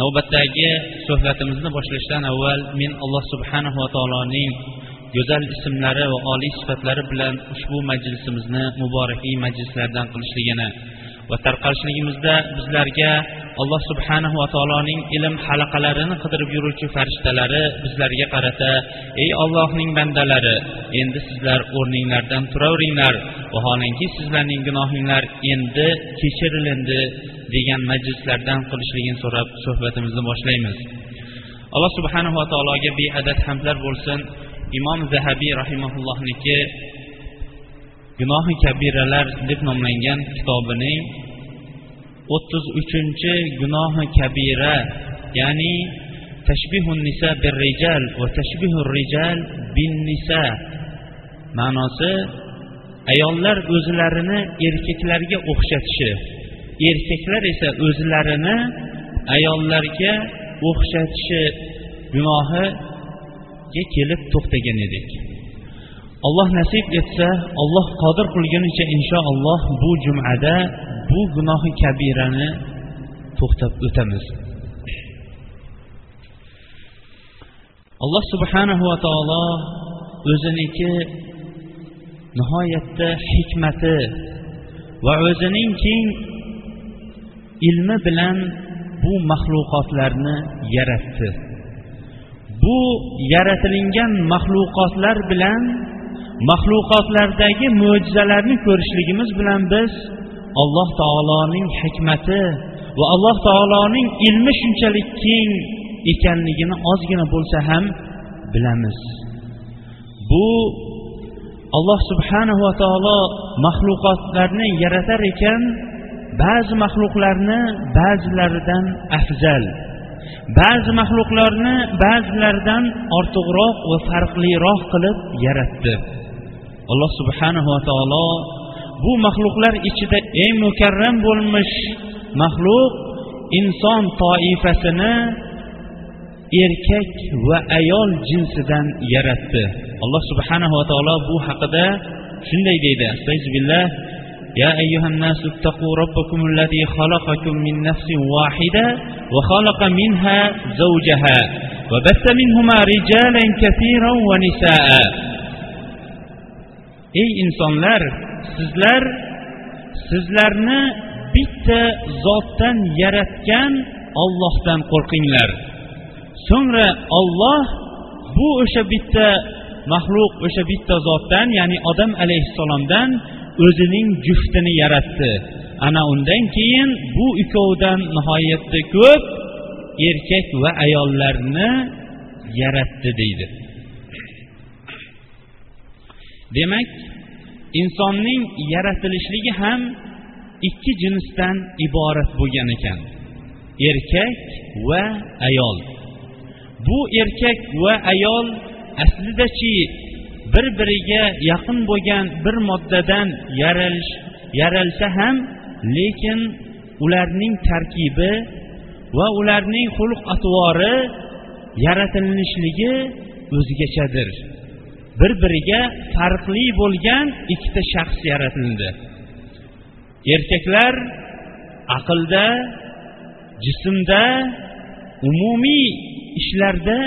Navbatdagi suhbatimizni boshlashdan avval men alloh subhanahu va taoloning go'zal ismlari va oliy sifatlari bilan ushbu majlisimizni muborakli majlislardan qilishligini va tarqalishligimizda bizlarga alloh subhanahu va taoloning ilm halaqalarini qidirib yuruvchi farishtalari bizlarga qarata ey ollohning bandalari endi sizlar o'rninglardan turaveringlar vaholanki sizlarning gunohinglar endi kechirilindi degan majlislardan qilishligini so'rab suhbatimizni boshlaymiz. Alloh subhanahu va taologa beadad hamdlar bo'lsin. Imom zahabiy rahimaullohniki gunohi kabiralar deb nomlangan kitobining o'ttiz uchinchi gunohi kabira ya'ni tashbihun nisa bir rijal va tashbihu rijal bin nisa ma'nosi ayollar o'zlarini erkaklarga o'xshatishi. Erkaklar esa o'zlarini ayollarga o'xshatishi gunohiga kelib to'xtagan edik. Alloh nasib etsa alloh qodir qilgunicha inshaalloh bu jumada bu gunohi kabirani to'xtab o'tamiz. Alloh subhanahu va taolo o'ziniki nihoyatda hikmati va o'zining keng ilmi bilan bu maxluqotlarni yaratdi. Bu yaratilingan maxluqotlar bilan maxluqotlardagi mo'jizalarni ko'rishligimiz bilan biz alloh taoloning hikmati va alloh taoloning ilmi shunchalik keng ekanligini ozgina bo'lsa ham bilamiz. Bu alloh subhanahu va taolo maxluqotlarni yaratar ekan ba'zi maxluqlarni ba'zilaridan afzal ba'zi maxluqlarni ba'zilaridan ortiqroq va farqliroq qilib yaratdi. Alloh subhanahu va taolo bu maxluqlar ichida eng mukarram bo'lmish maxluq inson toifasini erkak va ayol jinsidan yaratdi. Alloh subhanahu va taolo bu haqida shunday deydi. Astag'billah يا أيها الناس اتقوا ربكم الذي خلقكم من نفس واحدة وخلق منها زوجها وبث منهما رجالا كثيرا ونساء ey insonlar sizlar sizlarni bitta zotdan yaratgan ollohdan qo'rqinglar so'ngra olloh bu o'sha bitta maxluq o'sha bitta zotdan ya'ni odam alayhissalomdan o'zining juftini yaratdi. Ana undan keyin bu ikkovidan nihoyatda ko'p erkak va ayollarni yaratdi deydi. Demak insonning yaratilishligi ham ikki jinsdan iborat bo'lgan ekan erkak va ayol. Bu erkak va ayol aslidachi bir biriga yaqin bo'lgan bir moddadan yaralish yaralsa ham lekin ularning tarkibi va ularning xulq atvori yaratilishligi o'zgachadir. Bir biriga farqli bo'lgan ikkita shaxs yaratildi. Erkaklar aqlda jismda umumiy ishlarda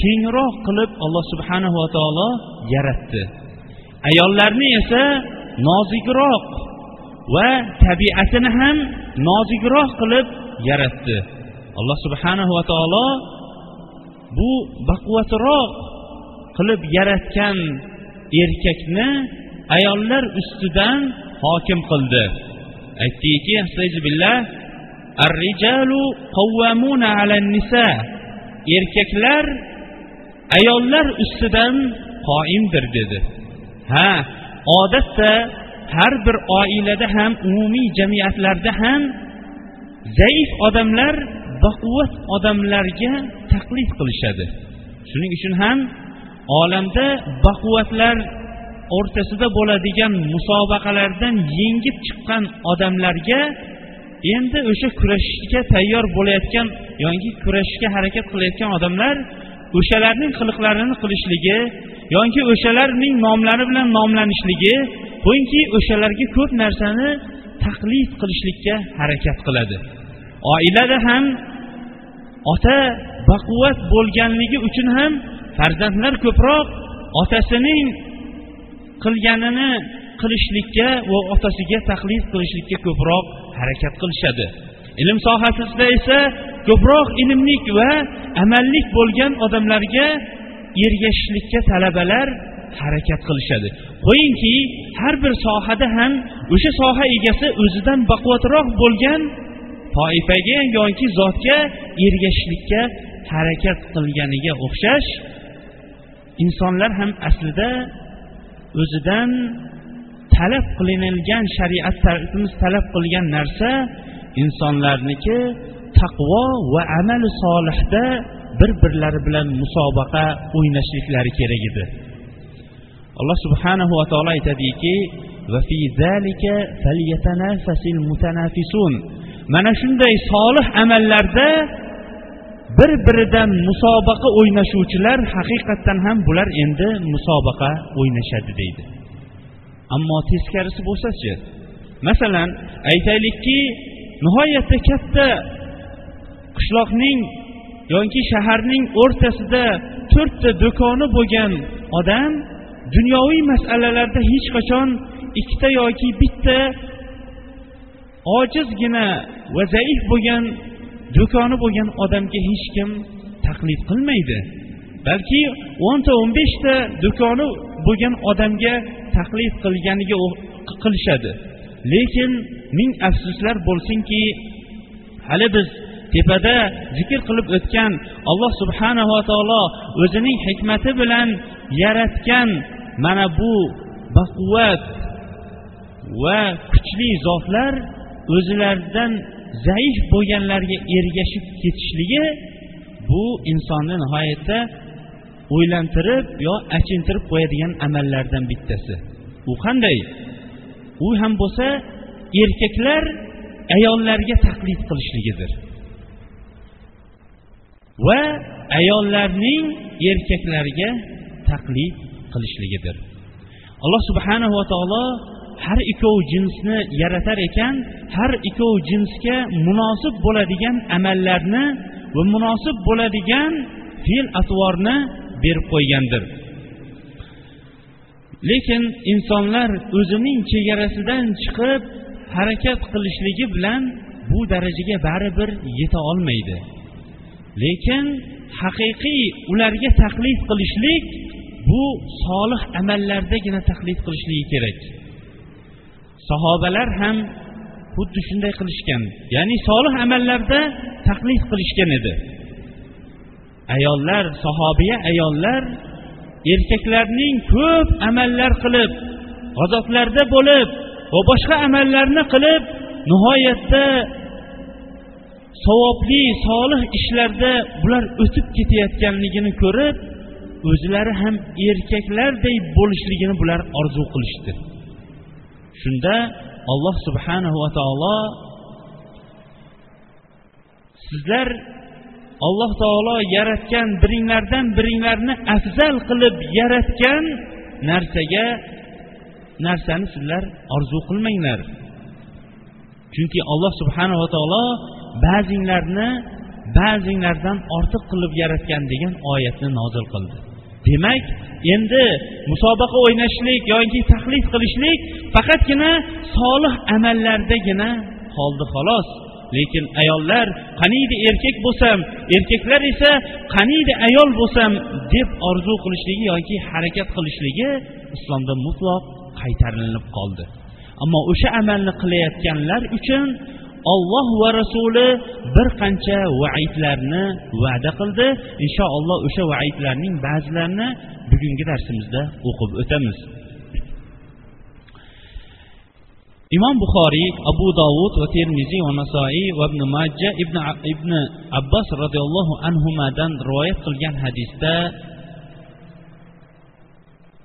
kengroq qilib alloh subhanahu va taolo yaratdi. Ayollarni esa nozikroq va tabiatini ham nozikroq qilib yaratdi. Alloh subhanahu va taolo bu baquvvatroq qilib yaratgan erkakni ayollar ustidan hokim qildi. Aytdiki billah ar-rijalu qawwamuna 'alan nisa erkaklar ayollar ustidan qoimdir dedi. Ha odatda har bir oilada ham umumiy jamiyatlarda ham zaif odamlar baquvvat odamlarga taqlid qilishadi. Shuning uchun ham olamda baquvvatlar o'rtasida bo'ladigan musobaqalardan yengib chiqqan odamlarga endi o'sha kurashishga tayyor bo'layotgan yoki kurashishga harakat qilayotgan odamlar o'shalarning qiliqlarini qilishligi yoki o'shalarning nomlari bilan nomlanishligi bunki o'shalarga ko'p narsani taqlid qilishlikka harakat qiladi. Oilada ham ota baquvvat bo'lganligi uchun ham farzandlar ko'proq otasining qilganini qilishlikka va otasiga taqlid qilishlikka ko'proq harakat qilishadi. Ilm sohasida esa ko'proq ilmlik va amallik bo'lgan odamlarga ergashishlikka talabalar harakat qilishadi. Qo'yingki har bir sohada ham o'sha soha egasi o'zidan baquvvatroq bo'lgan toifaga yoki zotga ergashishlikka harakat qilganiga o'xshash insonlar ham aslida o'zidan talab qilinilgan shariatimiz talab qilgan narsa insonlarniki taqvo va amali solihda bir birlari bilan musobaqa o'ynashliklari kerak edi. Alloh subhanahu va taolo aytadiki mana shunday solih amallarda bir biridan musobaqa o'ynashuvchilar haqiqatdan ham bular endi musobaqa o'ynashadi deydi. Ammo teskarisi bo'lsachi masalan aytaylikki nihoyatda katta qishloqning yoki shaharning o'rtasida to'rtta do'koni bo'lgan odam dunyoviy masalalarda hech qachon ikkita yoki bitta ojizgina va zaif bo'lgan do'koni bo'lgan odamga hech kim taqlid qilmaydi. Balki o'nta o'n beshta do'koni bo'lgan odamga taqlid qilganiga qilishadi. Lekin ming afsuslar bo'lsinki hali biz tepada zikr qilib o'tgan alloh subhanava taolo o'zining hikmati bilan yaratgan mana bu baquvvat va kuchli zotlar o'zlaridan zaif bo'lganlarga ergashib ketishligi bu insonni nihoyatda o'ylantirib yo achintirib qo'yadigan amallardan bittasi. U qanday? U ham bo'lsa erkaklar ayollarga taqlid qilishligidir. Va ayollarning erkaklarga taqlid qilishligidir. Alloh subhanahu va taolo har ikkov jinsni yaratar ekan har ikkov jinsga munosib bo'ladigan amallarni va munosib bo'ladigan fe'l atvorni berib qo'ygandir. Lekin insonlar o'zining chegarasidan chiqib harakat qilishligi bilan bu darajaga baribir yeta olmaydi. Lekin haqiqiy ularga taqlid qilishlik bu solih amallardagina taqlid qilishligi kerak. Sahobalar ham xuddi shunday qilishgan ya'ni solih amallarda taqlid qilishgan edi. Ayollar sahobiya ayollar erkaklarning ko'p amallar qilib g'azoblarda bo'lib va boshqa amallarni qilib nihoyatda savobli solih ishlarda bular o'tib ketayotganligini ko'rib o'zlari ham erkaklarday bo'lishligini bular orzu qilishdi. Shunda alloh subhanahu va taolo sizlar alloh taolo yaratgan biringlardan biringlarni afzal qilib yaratgan narsaga narsani sizlar orzu qilmanglar. Chunki alloh subhanava taolo ba'zinglarni ba'zinglardan ortiq qilib yaratgan degan oyatni nozil qildi. Demak endi musobaqa o'ynashlik yoki taqlid qilishlik faqatgina solih amallardagina qoldi xolos. Lekin ayollar qaniydi erkak bo'lsam erkaklar esa qaniydi ayol bo'lsam deb orzu qilishligi yoki harakat qilishligi islomda mutloq qaytarilib qoldi. Ammo o'sha amalni qilayotganlar uchun olloh va rasuli bir qancha vaidlarni va'da qildi. Inshaalloh o'sha vaidlarning ba'zilarini bugungi darsimizda o'qib o'tamiz. imom buxoriy abu dovud va termiziy va nasoiy va ibn majja ibn ibn abbos roziyallohu anhudan rivoyat qilgan hadisda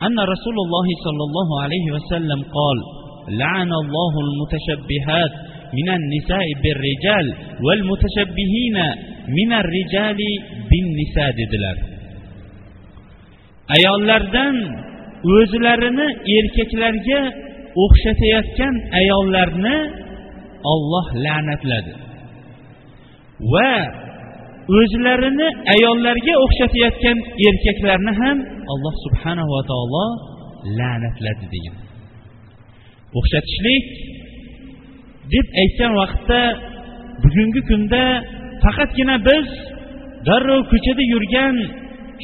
أن رسول الله صلى الله عليه وسلم قال لعن الله المتشبهات من النساء بالرجال والمتشبهين من الرجال بالنساء dedilar ayollardan o'zlarini erkaklarga o'xshatayotgan ayollarni olloh la'natladi. Va o'zlarini ayollarga o'xshatayotgan erkaklarni ham alloh subhanava taolo la'natladi degan. O'xshatishlik deb aytgan vaqtda bugungi kunda faqatgina biz darrov ko'chada yurgan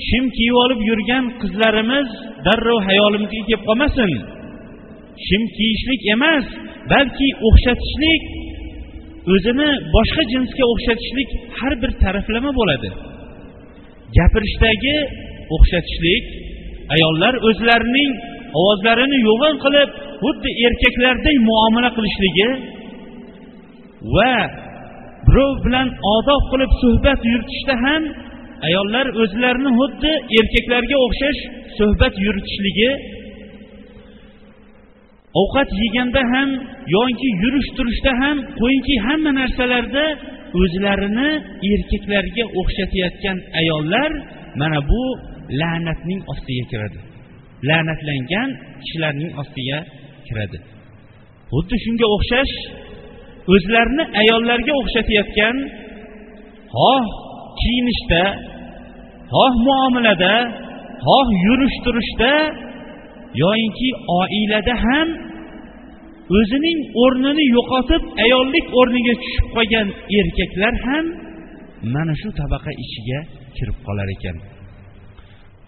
shim kiyib olib yurgan qizlarimiz darrov hayolimizga kelib qolmasin. Shim kiyishlik emas balki o'xshatishlik o'zini boshqa jinsga o'xshatishlik har bir taraflama bo'ladi. Gapirishdagi o'xshatishlik ayollar o'zlarining ovozlarini yo'g'on qilib xuddi erkaklardek muomala qilishligi va birov bilan odob qilib suhbat yuritishda ham ayollar o'zlarini xuddi erkaklarga o'xshash suhbat yuritishligi ovqat yeganda ham yoki yurish turishda ham qo'yingki hamma narsalarda o'zlarini erkaklarga o'xshatayotgan ayollar mana bu la'natning ostiga kiradi. La'natlangan kishilarning ostiga kiradi. Xuddi shunga o'xshash o'zlarini ayollarga o'xshatayotgan xoh kiyinishda xoh muomalada xoh yurish turishda yoyinki oilada ham o'zining o'rnini yo'qotib ayollik o'rniga tushib qolgan erkaklar ham mana shu tabaqa ichiga kirib qolar ekan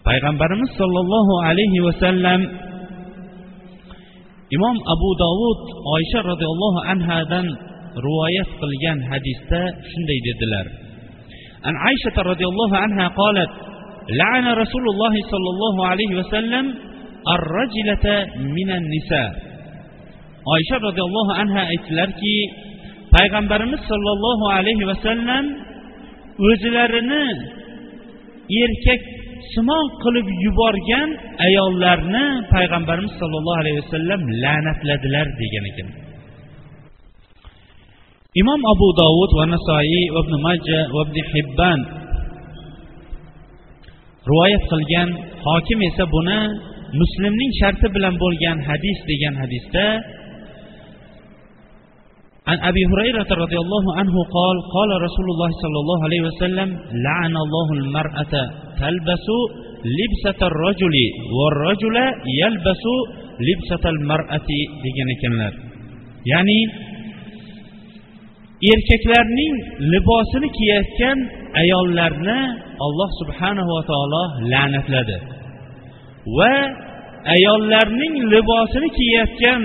payg'ambarimiz sollallohu alayhi vasallam imom abu dovud oysha roziyallohu anhadan rivoyat qilgan hadisda shunday dedilar عن عائشة رضي الله عنها قالت لعن رسول الله صلى الله عليه وسلم oysha roziyallohu anhu aytdilarki payg'ambarimiz sollallohu alayhi vasallam o'zlarini erkak simon qilib yuborgan ayollarni payg'ambarimiz sollallohu alayhi vasallam la'natladilar degan ekan. Imom abu dovud va nasoiy ibn majja va ibn hibban rivoyat qilgan hokim esa buni muslimning sharti bilan bo'lgan hadis degan hadisda عن أبي هريرة رضي الله عنه قال قال رسول الله صلى الله عليه وسلم لعن الله المرأة تلبس لبسة الرجل والرجل يلبس لبسة المرأة degan ekanlar ya'ni erkaklarning libosini kiyayotgan ayollarni alloh subhanahu va taolo la'natladi Va ayollarning libosini kiyayotgan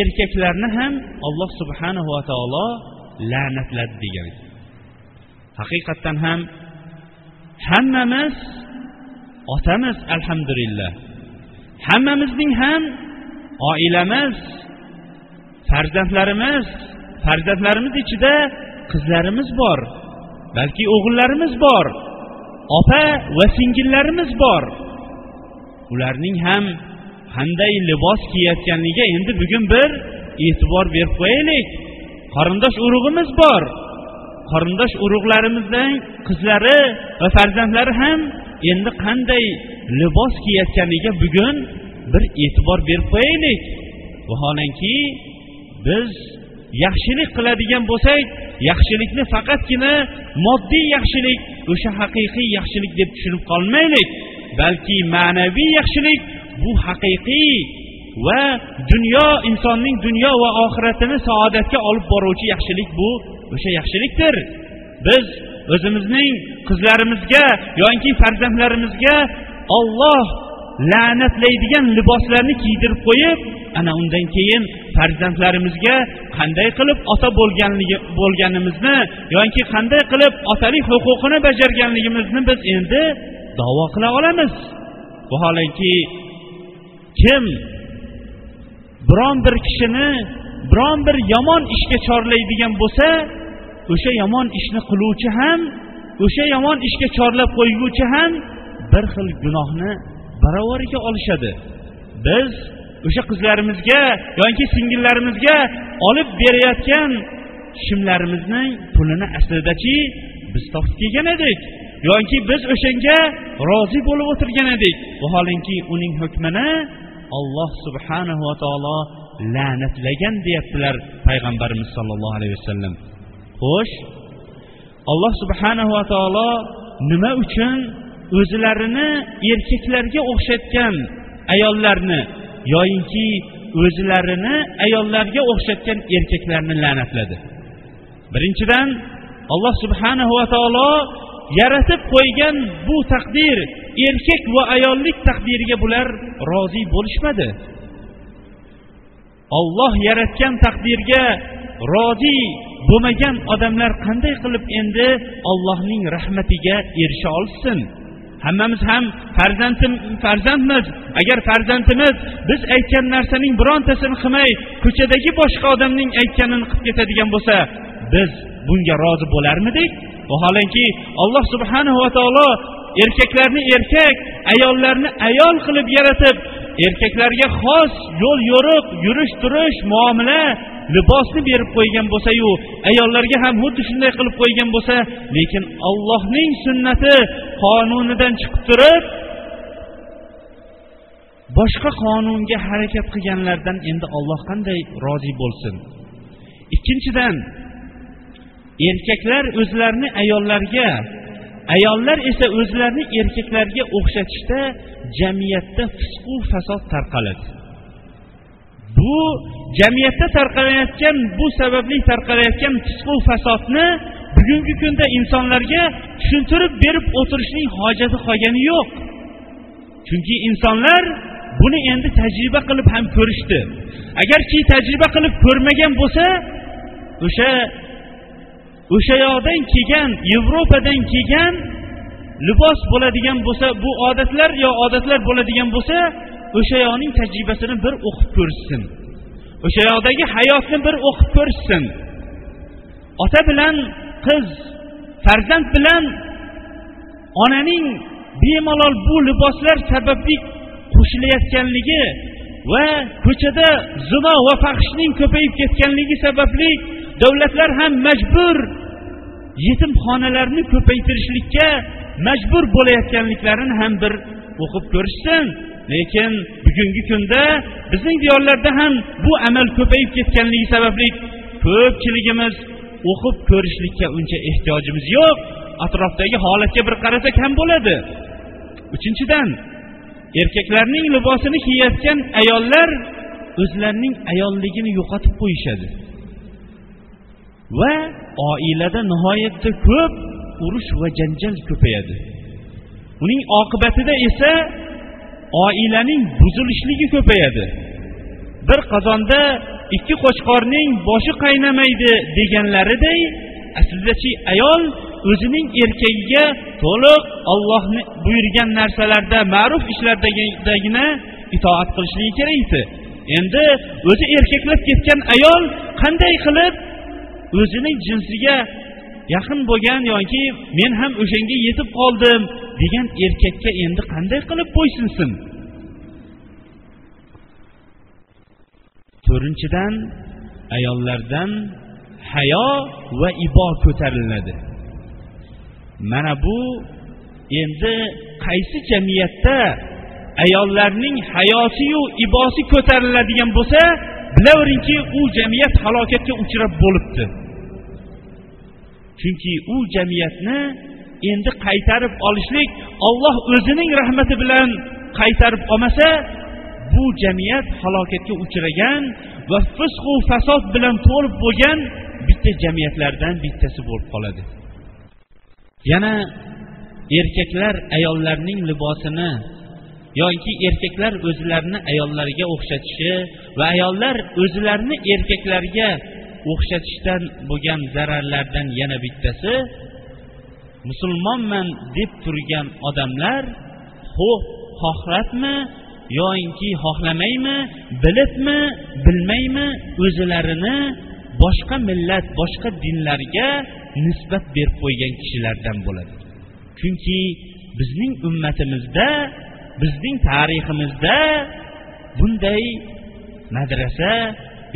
erkaklarni ham alloh subhanahu va taolo la'natladi degan. Haqiqatdan ham hammamiz otamiz alhamdulillah. Hammamizning ham oilamiz farzandlarimiz farzandlarimiz ichida qizlarimiz bor balki o'g'illarimiz bor opa va singillarimiz bor. Ularning ham qanday libos kiyayotganligiga endi bugun bir e'tibor berib qo'yaylik. Qarindosh urug'imiz bor. Qarindosh urug'larimizning qizlari va farzandlari ham endi qanday libos kiyayotganiga bugun bir e'tibor berib qo'yaylik. Vaholanki biz yaxshilik qiladigan bo'lsak yaxshilikni faqatgina moddiy yaxshilik o'sha haqiqiy yaxshilik deb tushunib qolmaylik. Balki ma'naviy yaxshilik bu haqiqiy va dunyo insonning dunyo va oxiratini saodatga olib boruvchi yaxshilik bu o'sha yaxshilikdir. Biz o'zimizning qizlarimizga yoki farzandlarimizga olloh la'natlaydigan liboslarni kiydirib qo'yib ana undan keyin farzandlarimizga qanday qilib ota bo'lganligi bo'lganimizni yoki qanday qilib otalik huquqini bajarganligimizni biz endi davo qila olamiz. Vaholanki kim biron bir kishini biron bir yomon ishga chorlaydigan bo'lsa o'sha yomon ishni qiluvchi ham o'sha yomon ishga chorlab qo'yguvchi ham bir xil gunohni baravariga olishadi. Biz o'sha qizlarimizga yoki singillarimizga olib berayotgan shimlarimizning pulini aslidachi biz topib kelgan edik. Yoki biz o'shanga rozi bo'lib o'tirgan edik vaholanki uning hukmini alloh subhanahu va taolo la'natlagan deyaptilar payg'ambarimiz sollallohu alayhi vasallam. Xo'sh alloh subhanahu va taolo nima uchun o'zlarini erkaklarga o'xshatgan ayollarni yoyinki o'zlarini ayollarga o'xshatgan erkaklarni la'natladi? Birinchidan alloh subhanahu va taolo yaratib qo'ygan bu taqdir erkak va ayollik taqdiriga bular rozi bo'lishmadi. Olloh yaratgan taqdirga rozi bo'lmagan odamlar qanday qilib endi ollohning rahmatiga erisha olsin? Hammamiz ham farzandim farzandmiz. Agar farzandimiz biz aytgan narsaning birontasini qilmay ko'chadagi boshqa odamning aytganini qilib ketadigan bo'lsa biz bunga rozi bo'larmidik? Vaholanki alloh subhanahu va taolo erkaklarni erkak ayollarni ayol qilib yaratib erkaklarga xos yo'l yo'riq yurish turish muomala libosni berib qo'ygan bo'lsayu ayollarga ham xuddi shunday qilib qo'ygan bo'lsa lekin ollohning sunnati qonunidan chiqib turib boshqa qonunga harakat qilganlardan endi olloh qanday rozi bo'lsin? Ikkinchidan erkaklar o'zlarini ayollarga ayollar esa o'zlarini erkaklarga o'xshatishda jamiyatda fisqu fasod tarqaladi. Bu jamiyatda tarqalayotgan bu sababli tarqalayotgan fisqu fasodni bugungi kunda insonlarga tushuntirib berib o'tirishning hojati qolgani yo'q. Chunki insonlar buni endi tajriba qilib ham ko'rishdi. Agarki tajriba qilib ko'rmagan bo'lsa o'sha o'sha yoqdan kelgan yevropadan kelgan libos bo'ladigan bo'lsa bu odatlar yo odatlar bo'ladigan bo'lsa o'sha yoqning tajribasini bir o'qib ko'rishsin o'sha yoqdagi hayotni bir o'qib ko'rishsin ota bilan qiz farzand bilan onaning bemalol bu liboslar sababli qo'shilayotganligi va ko'chada zino va fahshning ko'payib ketganligi sababli davlatlar ham majbur yetimxonalarni ko'paytirishlikka majbur bo'layotganliklarini ham bir o'qib ko'rishsin. Lekin bugungi kunda bizning diyorlarda ham bu amal ko'payib ketganligi sababli ko'pchiligimiz o'qib ko'rishlikka uncha ehtiyojimiz yo'q. Atrofdagi holatga bir qarasak ham bo'ladi. Uchinchidan erkaklarning libosini kiyayotgan ayollar o'zlarining ayolligini yo'qotib qo'yishadi. Va oilada nihoyatda ko'p urush va janjal ko'payadi. Uning oqibatida esa oilaning buzilishligi ko'payadi. Bir qozonda ikki qo'chqorning boshi qaynamaydi deganlariday aslidachi ayol o'zining erkagiga to'liq ollohni buyurgan narsalarda ma'ruf ishlardagina itoat qilishligi kerak edi. Endi o'zi erkaklab ketgan ayol qanday qilib o'zining jinsiga yaqin bo'lgan yoki men ham o'shanga yetib qoldim degan erkakka endi qanday qilib bo'ysunsin? To'rtinchidan ayollardan hayo va ibo ko'tariladi. Mana bu endi qaysi jamiyatda ayollarning hayosiyu ibosi ko'tariladigan bo'lsa bilaveringki u jamiyat halokatga uchrab bo'libdi. Chunki u jamiyatni endi qaytarib olishlik olloh o'zining rahmati bilan qaytarib olmasa bu jamiyat halokatga uchragan va fisqu fasod bilan to'lib bo'lgan bitta jamiyatlardan bittasi bo'lib qoladi. Yana erkaklar ayollarning libosini yoki erkaklar o'zlarini ayollariga o'xshatishi va ayollar o'zlarini erkaklarga o'xshatishdan bo'lgan zararlardan yana bittasi musulmonman deb turgan odamlar xoh xohlabmi yoinki xohlamaymi bilibmi bilmaymi o'zlarini boshqa millat boshqa dinlarga nisbat berib qo'ygan kishilardan bo'ladi. Chunki bizning ummatimizda bizning tariximizda bunday madrasa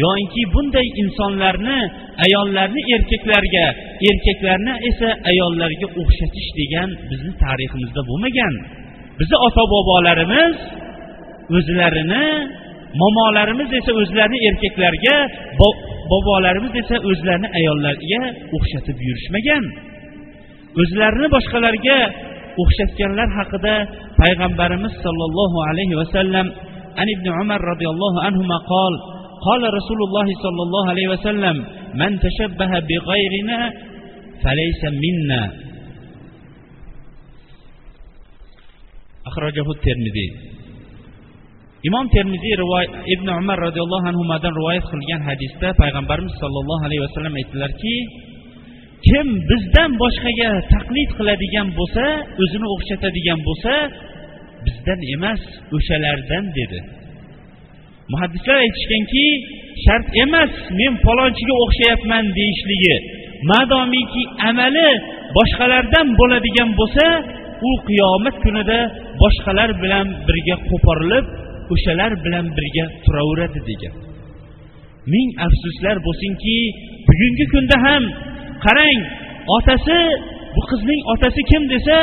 yoinki bunday insonlarni ayollarni erkaklarga erkaklarni esa ayollarga o'xshatish degan bizni tariximizda bo'lmagan. Bizni ota bobolarimiz o'zlarini momolarimiz esa o'zlarini erkaklarga bobolarimiz esa o'zlarini ayollarga o'xshatib yurishmagan. O'zlarini boshqalarga o'xshatganlar haqida payg'ambarimiz sollallohu alayhi vasallam an ibn umar roziyallohu anhu qol قال رسول الله صلى الله عليه وسلم من تشبه بغيرنا فليس منا أخرجه الترمذي imom termiziy ibn umar roziyallohu anhudan rivoyat qilgan hadisda payg'ambarimiz sollallohu alayhi vasallam aytdilarki kim bizdan boshqaga taqlid qiladigan bo'lsa o'zini o'xshatadigan bo'lsa bizdan emas o'shalardan dedi Muhaddislar aytishganki shart emas men falonchiga o'xshayapman deyishligi. Madomiki amali boshqalardan bo'ladigan bo'lsa u qiyomat kunida boshqalar bilan birga qo'porilib o'shalar bilan birga turaveradi degan. Ming afsuslar bo'lsinki bugungi kunda ham qarang otasi bu qizning otasi kim desa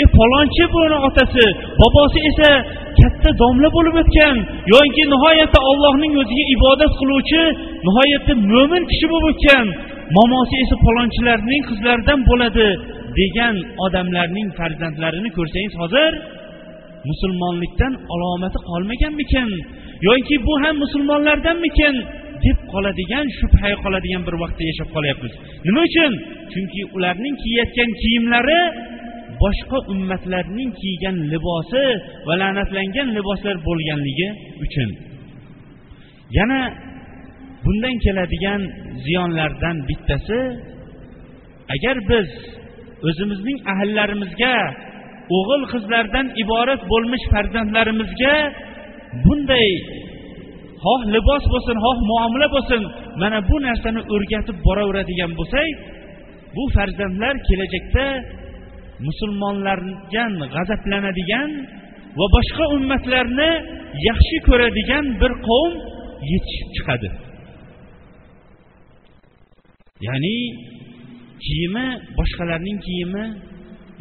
e falonchi buni otasi. Bobosi esa katta domla bo'lib o'tgan. Yoki nihoyatda allohning o'ziga ibodat qiluvchi nihoyatda mo'min kishi bo'lib o'tgan. Momosi esa falonchilarning qizlaridan bo'ladi degan odamlarning farzandlarini ko'rsangiz hozir musulmonlikdan alomati qolmaganmikin yoki bu ham musulmonlardanmikin deb qoladigan shubhaga qoladigan bir vaqtda yashab qolyapmiz. Nima uchun? Chunki ularning kiyayotgan kiyimlari boshqa ummatlarning kiygan libosi va la'natlangan liboslar bo'lganligi uchun. Yana bundan keladigan ziyonlardan bittasi agar biz o'zimizning ahillarimizga o'g'il qizlardan iborat bo'lmish farzandlarimizga bunday xoh libos bo'lsin xoh muomala bo'lsin mana bu narsani o'rgatib boraveradigan bo'lsak bu farzandlar kelajakda musulmonlarga g'azablanadigan va boshqa ummatlarni yaxshi ko'radigan bir qavm yetishib chiqadi. Ya'ni kiyimi boshqalarning kiyimi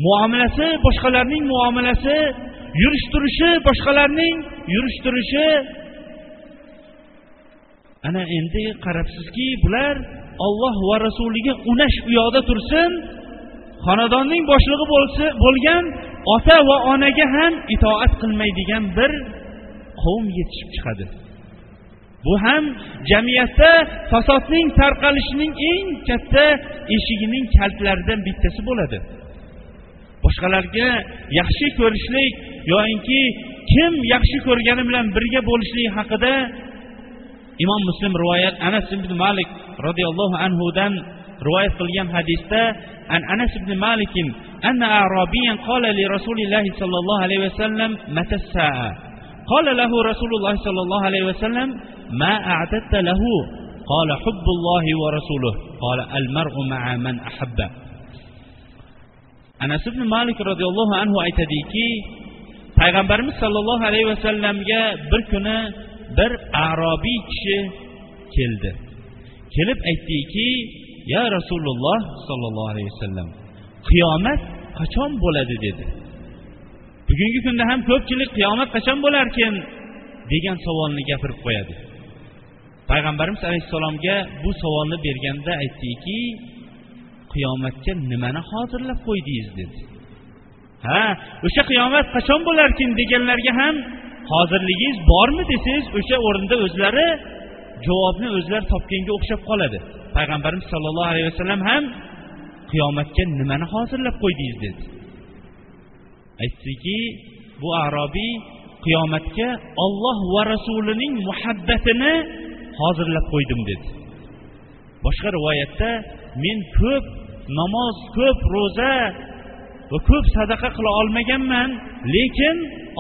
muomalasi boshqalarning muomalasi yurish turishi boshqalarning yurish turishi ana endi qarabsizki bular olloh va rasuliga unash u yoqda tursin xonadonning boshlig'i bo'lsa bo'lgan ota va onaga ham itoat qilmaydigan bir qavm yetishib chiqadi. Bu ham jamiyatda fasodning tarqalishining eng katta eshigining kalitlaridan bittasi bo'ladi. Boshqalarga yaxshi ko'rishlik yoinki kim yaxshi ko'rgani bilan birga bo'lishlik haqida imom muslim rivoyat anas ibn malik roziyallohu anhudan rivoyat qilgan hadisda an anas ibn malik أن أعرابيا قال لرسول الله صلى الله عليه وسلم متى الساعة قال له رسول الله صلى الله عليه وسلم ما أعددت له قال حب الله ورسوله قال المرء مع من أحب anas ibn malik roziyallohu anhu aytadiki payg'ambarimiz sollallohu alayhi vasallamga bir kuni bir arobiy kishi keldi kelib aytdiki ya rasululloh sollallohu alayhi vasallam qiyomat qachon bo'ladi? dedi. Bugungi kunda ham ko'pchilik qiyomat qachon bo'larkin? degan savolni gapirib qo'yadi. Payg'ambarimiz alayhissalomga bu savolni berganda aytdiki qiyomatga nimani hozirlab qo'ydingiz? dedi. Ha o'sha qiyomat qachon bo'larkin? deganlarga ham hozirligingiz bormi? desangiz o'sha o'rinda o'zlari javobni o'zlari topganga o'xshab qoladi. Payg'ambarimiz sollallohu alayhi vasallam ham qiyomatga nimani hozirlab qo'ydingiz dedi. Aytdiki bu arobiy qiyomatga olloh va rasulining muhabbatini hozirlab qo'ydim dedi. Boshqa rivoyatda men ko'p namoz ko'p ro'za va ko'p sadaqa qila olmaganman lekin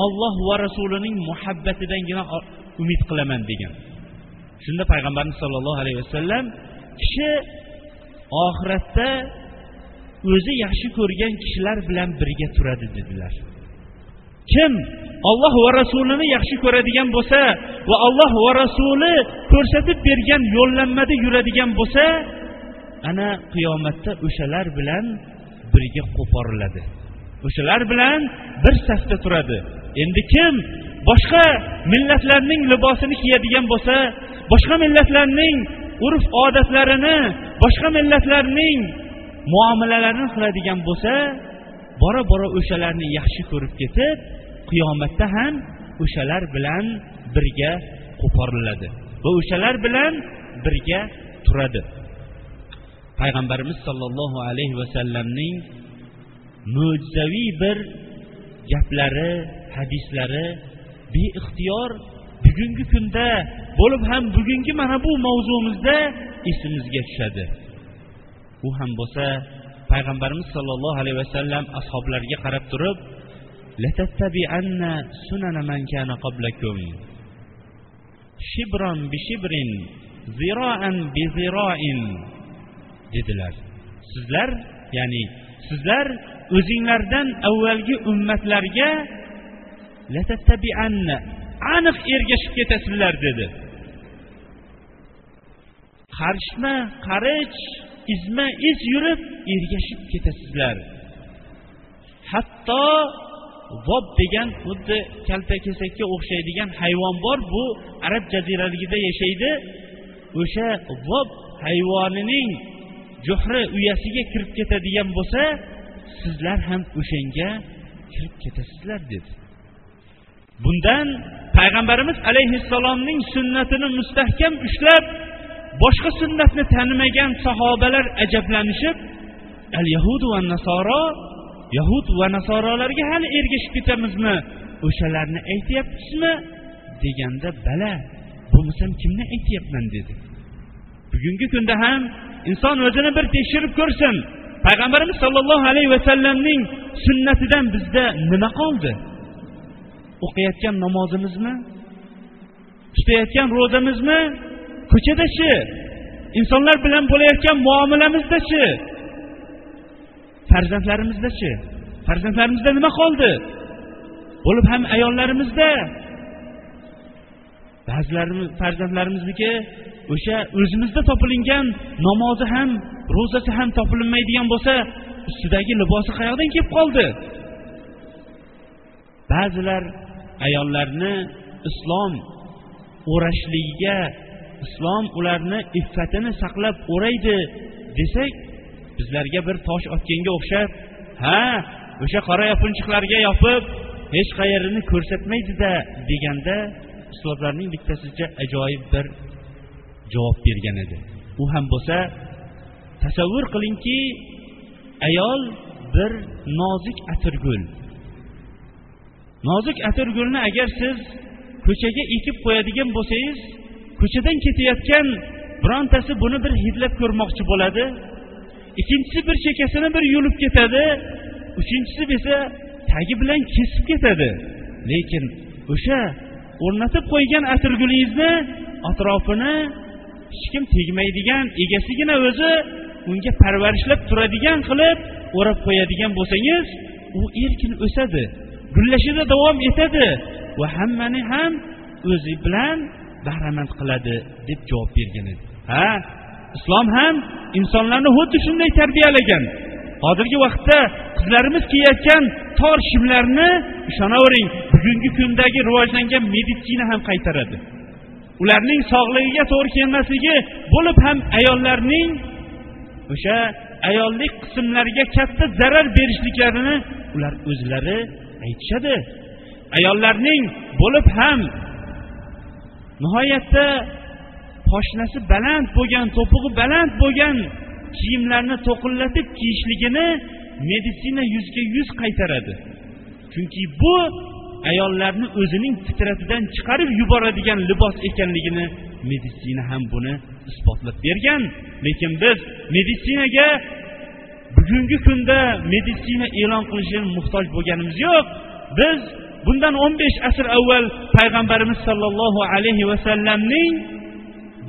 olloh va rasulining muhabbatidangina umid qilaman degan. Shunda payg'ambarimiz sollallohu alayhi vasallam kishi oxiratda o'zi yaxshi ko'rgan kishilar bilan birga turadi dedilar. Kim olloh va rasulini yaxshi ko'radigan bo'lsa va alloh va rasuli ko'rsatib bergan yo'llanmada yuradigan bo'lsa ana qiyomatda o'shalar bilan birga qo'poriladi. O'shalar bilan bir safda turadi. Endi kim boshqa millatlarning libosini kiyadigan bo'lsa boshqa millatlarning urf odatlarini boshqa millatlarning muomalalarini qiladigan bo'lsa bora bora o'shalarni yaxshi ko'rib ketib qiyomatda ham o'shalar bilan birga qo'poriladi va o'shalar bilan birga turadi. Payg'ambarimiz sollallohu alayhi vasallamning mo'jizaviy bir gaplari hadislari beixtiyor bugungi kunda bo'lib ham bugungi mana bu mavzumizda esimizga tushadi. U ham bo'lsa payg'ambarimiz sollallohu alayhi vasallam ashoblarga qarab turib shibron bi shibrin ziroan bi dedilar. Sizlar ya'ni sizlar o'zinglardan avvalgi ummatlarga aniq ergashib ketasizlar dedi. Qarishma qarich izma iz yurib ergashib ketasizlar. Hatto vob degan xuddi kaltakesakka o'xshaydigan hayvon bor bu arab jaziraligida yashaydi. O'sha vob hayvonining juhri uyasiga kirib ketadigan bo'lsa sizlar ham o'shanga kirib ketasizlar dedi. Bundan payg'ambarimiz alayhissalomning sunnatini mustahkam ushlab boshqa sunnatni tanimagan sahobalar ajablanishib al yahudu va nasoro yahud va nasorolarga hali ergashib ketamizmi o'shalarni aytyapsizmi deganda bala bo'lmasam kimni aytyapman dedi. Bugungi kunda ham inson o'zini bir tekshirib ko'rsin. Payg'ambarimiz sollallohu alayhi vasallamning sunnatidan bizda nima qoldi? O'qiyotgan namozimizmi? Tutayotgan ro'zamizmi? Ko'chadachi insonlar bilan bo'layotgan muomalamizdachi farzandlarimizdachi farzandlarimizda nima qoldi? Bo'lib ham ayollarimizda. Ba'zilarimiz farzandlarimizniki o'sha o'zimizda topilingan namozi ham ro'zasi ham topilmaydigan bo'lsa ustidagi libosi qayoqdan kelib qoldi? Ba'zilar ayollarni islom o'rashligiga islom ularni iffatini saqlab o'raydi desak bizlarga bir tosh otganga o'xshab ha o'sha qora yopinchiqlarga yopib hech qayerini ko'rsatmaydida deganda ustozlarning bittasicha ajoyib bir javob bergan edi. U ham bo'lsa tasavvur qilingki ayol bir nozik atirgul nozik atirgulni agar siz ko'chaga ekib qo'yadigan bo'lsangiz ko'chadan ketayotgan birontasi buni bir hidlab ko'rmoqchi bo'ladi. Ikkinchisi bir chekkasini bir yulib ketadi uchinchisi esa tagi bilan kesib ketadi. Lekin o'sha o'rnatib qo'ygan atirgulingizni atrofini hech kim tegmaydigan egasigina o'zi unga parvarishlab turadigan qilib o'rab qo'yadigan bo'lsangiz u erkin o'sadi. Gullashida davom etadi. Va hammani ham o'zi bilan bahramand qiladi deb javob bergan edi. Ha islom ham insonlarni xuddi shunday tarbiyalagan. Hozirgi vaqtda qizlarimiz kiyayotgan tor shimlarni ishonavering bugungi kundagi rivojlangan meditsina ham qaytaradi. Ularning sog'ligiga to'g'ri kelmasligi bo'lib ham ayollarning o'sha ayollik qismlariga katta zarar berishliklarini ular o'zlari aytishadi. Ayollarning bo'lib ham nihoyatda poshnasi baland bo'lgan to'pig'i baland bo'lgan kiyimlarni to'qillatib kiyishligini meditsina yuzga yuz qaytaradi. Chunki bu ayollarni o'zining fitratidan chiqarib yuboradigan libos ekanligini meditsina ham buni isbotlab bergan. Lekin biz meditsinaga bugungi kunda meditsina e'lon qilishga muhtoj bo'lganimiz yo'q. Biz bundan o'n besh asr avval payg'ambarimiz sollallohu alayhi vasallamning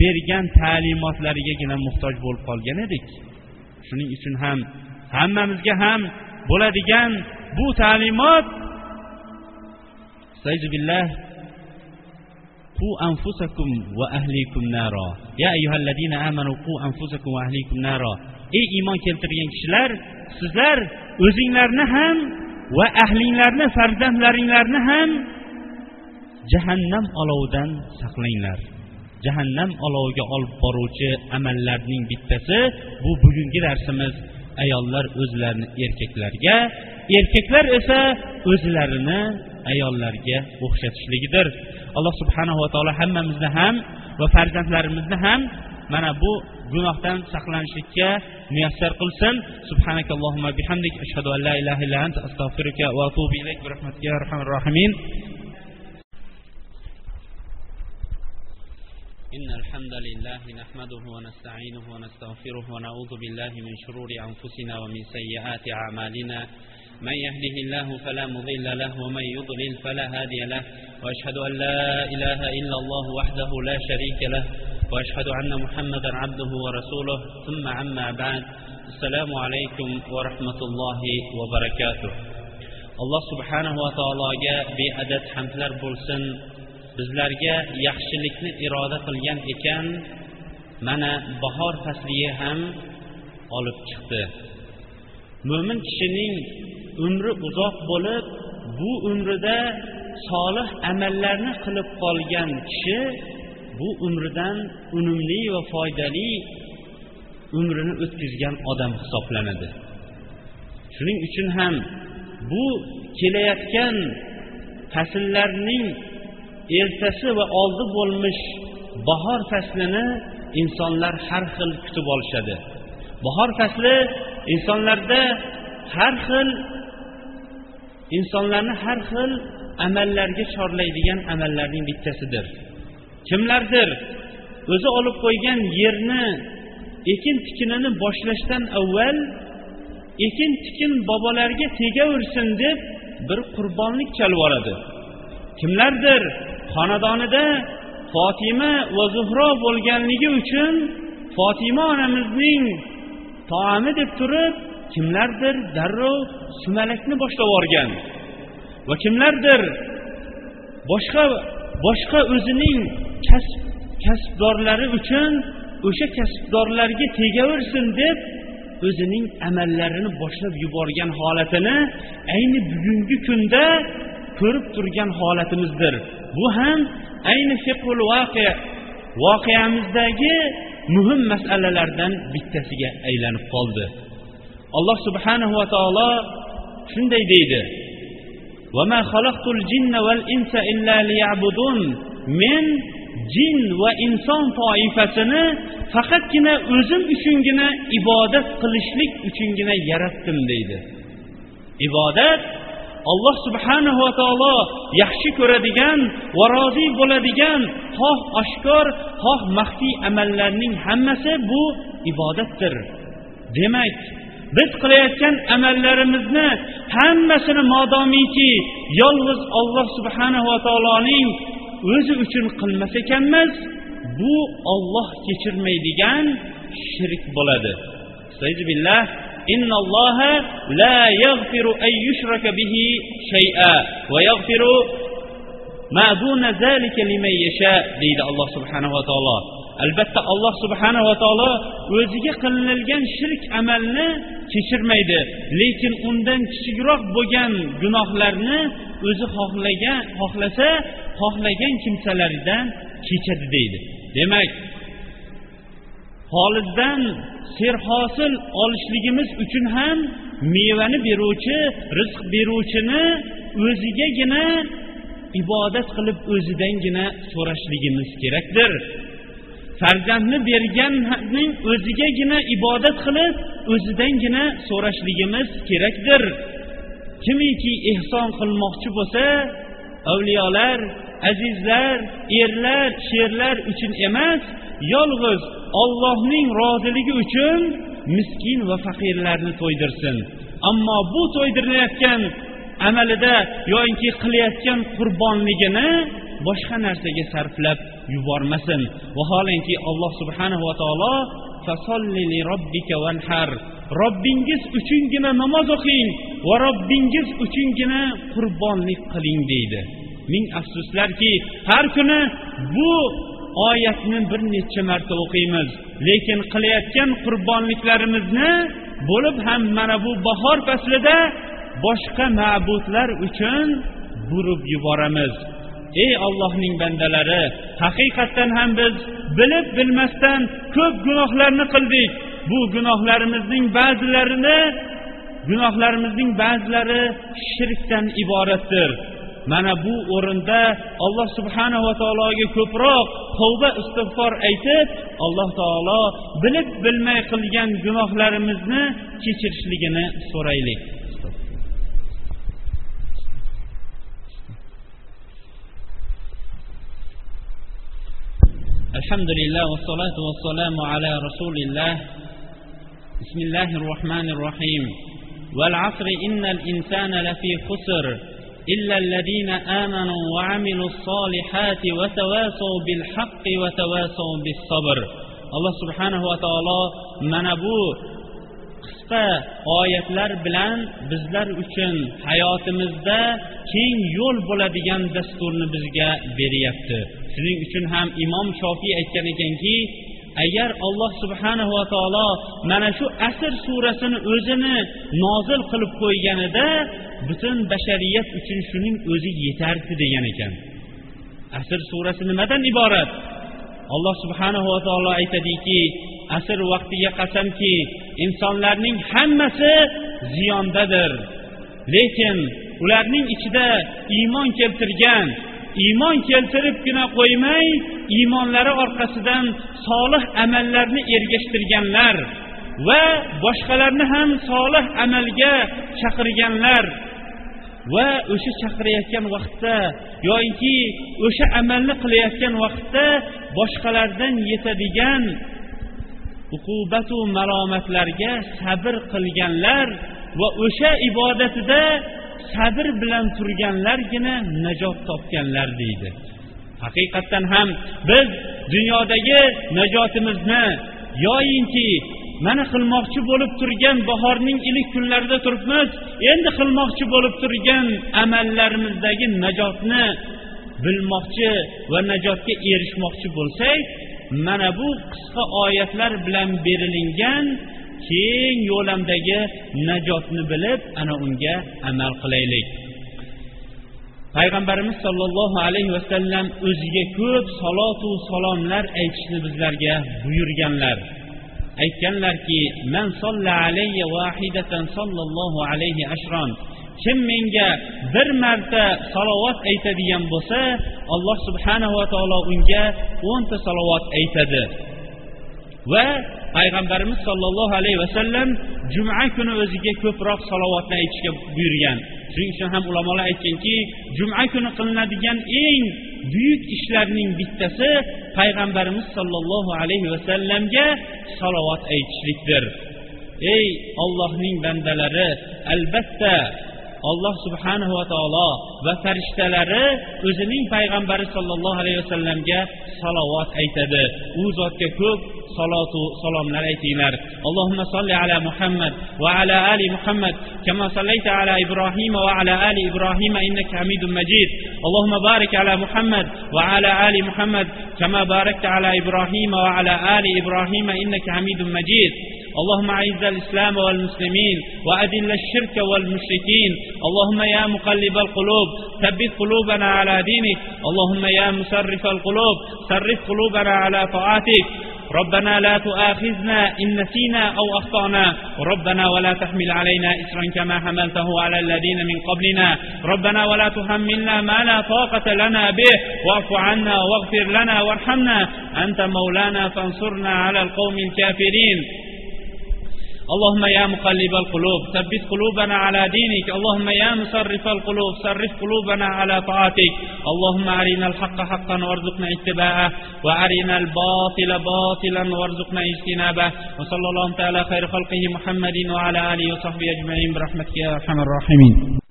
bergan ta'limotlarigagina muhtoj bo'lib qolgan edik. Shuning uchun ham hammamizga ham bo'ladigan bu ta'limot billah qu anfusakum va ahlikum naro. Ya ayyuhallazina amanu qu anfusakum va ahlikum naro. Ey iymon keltirgan kishilar sizlar o'zinglarni ham va ahlinglarni farzandlaringlarni ham jahannam olovidan saqlanglar. Jahannam oloviga olib boruvchi amallarning bittasi bu bugungi darsimiz. Ayollar o'zlarini erkaklarga erkaklar esa o'zlarini ayollarga o'xshatishligidir. Alloh subhanahu va taolo hammamizni ham va farzandlarimizni ham mana bu gunohdan saqlanishlikka muyassar qilsin subhanakallohumma bihamdik ashhadu an la ilaha illa anta astag'firuka va atubu ilayk bi rahmatika ya arhamar rohimin إن الحمد لله نحمده ونستعينه ونستغفره ونعوذ بالله من شرور أنفسنا ومن سيئات أعمالنا من يهده الله فلا مضل له ومن يضلل فلا هادي له وأشهد أن لا إله إلا الله وحده لا شريك له وأشهد أن محمدا عبده ورسوله ثم عما بعد السلام عليكم ورحمة الله وبركاته alloh subhanahu va taologa beadad hamdlar bo'lsin bizlarga yaxshilikni iroda qilgan ekan mana bahor fasliga ham olib chiqdi mo'min kishining umri uzoq bo'lib bu umrida solih amallarni qilib qolgan kishi bu umridan unumli va foydali umrini o'tkazgan odam hisoblanadi. Shuning uchun ham bu kelayotgan fasllarning ertasi va oldi bo'lmish bahor faslini insonlar har xil kutib olishadi. Bahor fasli insonlarda har xil insonlarni har xil amallarga chorlaydigan amallarning bittasidir. Kimlardir? O'zi olib qo'ygan yerni ekin tikinini boshlashdan avval ekin tikin bobolarga tegaversin deb bir qurbonlik chalib oladi kimlardir xonadonida fotima va zuhro bo'lganligi uchun fotima onamizning taomi deb turib kimlardir darrov sumalakni boshlab yuborgan va kimlardir boshqa boshqa o'zining kasb kasbdorlari uchun o'sha kasbdorlarga tegaversin deb o'zining amallarini boshlab yuborgan holatini ayni bugungi kunda ko'rib turgan holatimizdir. Bu ham ayni fiqul voqea voqeamizdagi muhim masalalardan bittasiga aylanib qoldi. Alloh subhanahu va taolo shunday deydi men jin va inson toifasini faqatgina o'zim uchungina ibodat qilishlik uchungina yaratdim deydi. Ibodat alloh subhanahu va taolo yaxshi ko'radigan va rozi bo'ladigan xoh oshkor xoh maxfiy amallarning hammasi bu ibodatdir. Demak biz qilayotgan amallarimizni hammasini modomiki yolg'iz olloh subhanahu va taoloning o'zi uchun qilmas ekanmiz bu olloh kechirmaydigan shirk bo'ladi billah إن الله لا يغفر أن يشرك به شيئا ويغفر ما دون ذلك لمن يشاء deydi alloh subhanahu va taolo albatta alloh subhanahu va taolo o'ziga qilinilgan shirk amalni kechirmaydi lekin undan kichikroq bo'lgan gunohlarni o'zi xohlagan xohlasa xohlagan kimsalaridan kechadi deydi. Demak holizdan serhosil olishligimiz uchun ham mevani beruvchi rizq beruvchini o'zigagina ibodat qilib o'zidangina so'rashligimiz kerakdir. Farzandni berganning o'zigagina ibodat qilib o'zidangina so'rashligimiz kerakdir. Kimiki ehson qilmoqchi bo'lsa avliyolar azizlar erlar sherlar uchun emas yolg'iz ollohning roziligi uchun miskin va faqirlarni to'ydirsin. Ammo bu to'ydirilayotgan amalida yoinki qilayotgan qurbonligini boshqa narsaga sarflab yubormasin. Vaholanki alloh subhanahu va taolo robbingiz uchungina namoz o'qing va robbingiz uchungina qurbonlik qiling deydi. Ming afsuslarki har kuni bu oyatni bir necha marta o'qiymiz. Lekin qilayotgan qurbonliklarimizni bo'lib ham mana bu bahor faslida boshqa ma'budlar uchun burib yuboramiz. Ey ollohning bandalari haqiqatdan ham biz bilib bilmasdan ko'p gunohlarni qildik. Bu gunohlarimizning ba'zilarini gunohlarimizning ba'zilari shirkdan iboratdir. mana bu o'rinda alloh subhanava taologa ko'proq tavba istig'for aytib alloh taolo bilib bilmay qilgan gunohlarimizni kechirishligini so'raylik الحمد لله والصلاة والسلام على رسول الله بسم الله الرحمن الرحيم والعصر إن الإنسان لفي خسر إلا الذين آمنوا وعملوا الصالحات وتواصوا بالحق وتواصوا بالصبر الله سبحانه وتعالى من أبو qisqa oyatlar bilan bizlar uchun hayotimizda keng yo'l bo'ladigan dasturni bizga beryapti shuning uchun ham imom shofiy aytgan ekanki agar alloh subhanahu va taolo mana shu asr surasini o'zini nozil qilib qo'yganida butun bashariyat uchun shuning o'zi yetardi degan ekan. Asr surasi nimadan iborat? Alloh subhanahu va taolo aytadiki asr vaqtiga qasamki insonlarning hammasi ziyondadir. Lekin ularning ichida iymon keltirgan iymon keltiribgina qo'ymay iymonlari orqasidan solih amallarni ergashtirganlar va boshqalarni ham solih amalga chaqirganlar. Va o'sha chaqirayotgan vaqtda yoinki o'sha amalni qilayotgan vaqtda boshqalardan yetadigan uqubatu malomatlarga sabr qilganlar va o'sha ibodatida sabr bilan turganlargina najot topganlar deydi. Haqiqatdan ham biz dunyodagi najotimizni yoyinki mana qilmoqchi bo'lib turgan bahorning ilik kunlarida turibmiz. Endi qilmoqchi bo'lib turgan amallarimizdagi najotni bilmoqchi va najotga erishmoqchi bo'lsak mana bu qisqa oyatlar bilan berilingan keng yo'lamdagi najotni bilib ana unga amal qilaylik. Payg'ambarimiz sollallohu alayhi vasallam o'ziga ko'p salotu salomlar aytishni bizlarga buyurganlar. Aytganlarki man solla alayya vahidatan sollallohu alayhi ashron. Kim menga bir marta salovat aytadigan bo'lsa alloh subhanava taolo unga o'nta salovat aytadi. Va payg'ambarimiz sollallohu alayhi vasallam juma kuni o'ziga ko'proq salovatni aytishga buyurgan. Shuning uchun ham ulamolar aytganki juma kuni qilinadigan eng buyuk ishlarning bittasi payg'ambarimiz sollallohu alayhi vasallamga salovat aytishlikdir. Ey ollohning bandalari albatta alloh subhanava taolo va farishtalari o'zining payg'ambari sollallohu alayhi vasallamga salovat aytadi. U zotga ko'p salotu salomlar aytinglar. Allohumma solli ala muhammad va ala ali muhammad kama sallayta ala ibrohima va ala ali ibrohima innaka hamidun majid. Allohumma barik ala muhammad va ala ali muhammad kama barakta ala ibrohima va ala ali ibrohima innaka hamidun majid. اللهم أعز الإسلام والمسلمين وأذل الشرك والمشركين. اللهم يا مقلب القلوب ثبت قلوبنا على دينك. اللهم يا مسرف القلوب صرف قلوبنا على طاعتك. ربنا لا تؤاخذنا إن نسينا أو أخطأنا. ربنا ولا تحمل علينا إسرا كما حملته على الذين من قبلنا. ربنا ولا تحملنا ما لا طاقة لنا به. واعف عنا واغفر لنا وارحمنا. أنت مولانا فانصرنا على القوم الكافرين. اللهم يا مقلب القلوب ثبت قلوبنا على دينك. اللهم يا مصرف القلوب صرف قلوبنا على طاعتك. اللهم أرنا الحق حقا وارزقنا اتباعه وأرنا الباطل باطلا وارزقنا اجتنابه. وصلى الله تعالى خير خلقه محمد وعلى آله وصحبه أجمعين برحمتك يا أرحم الراحمين.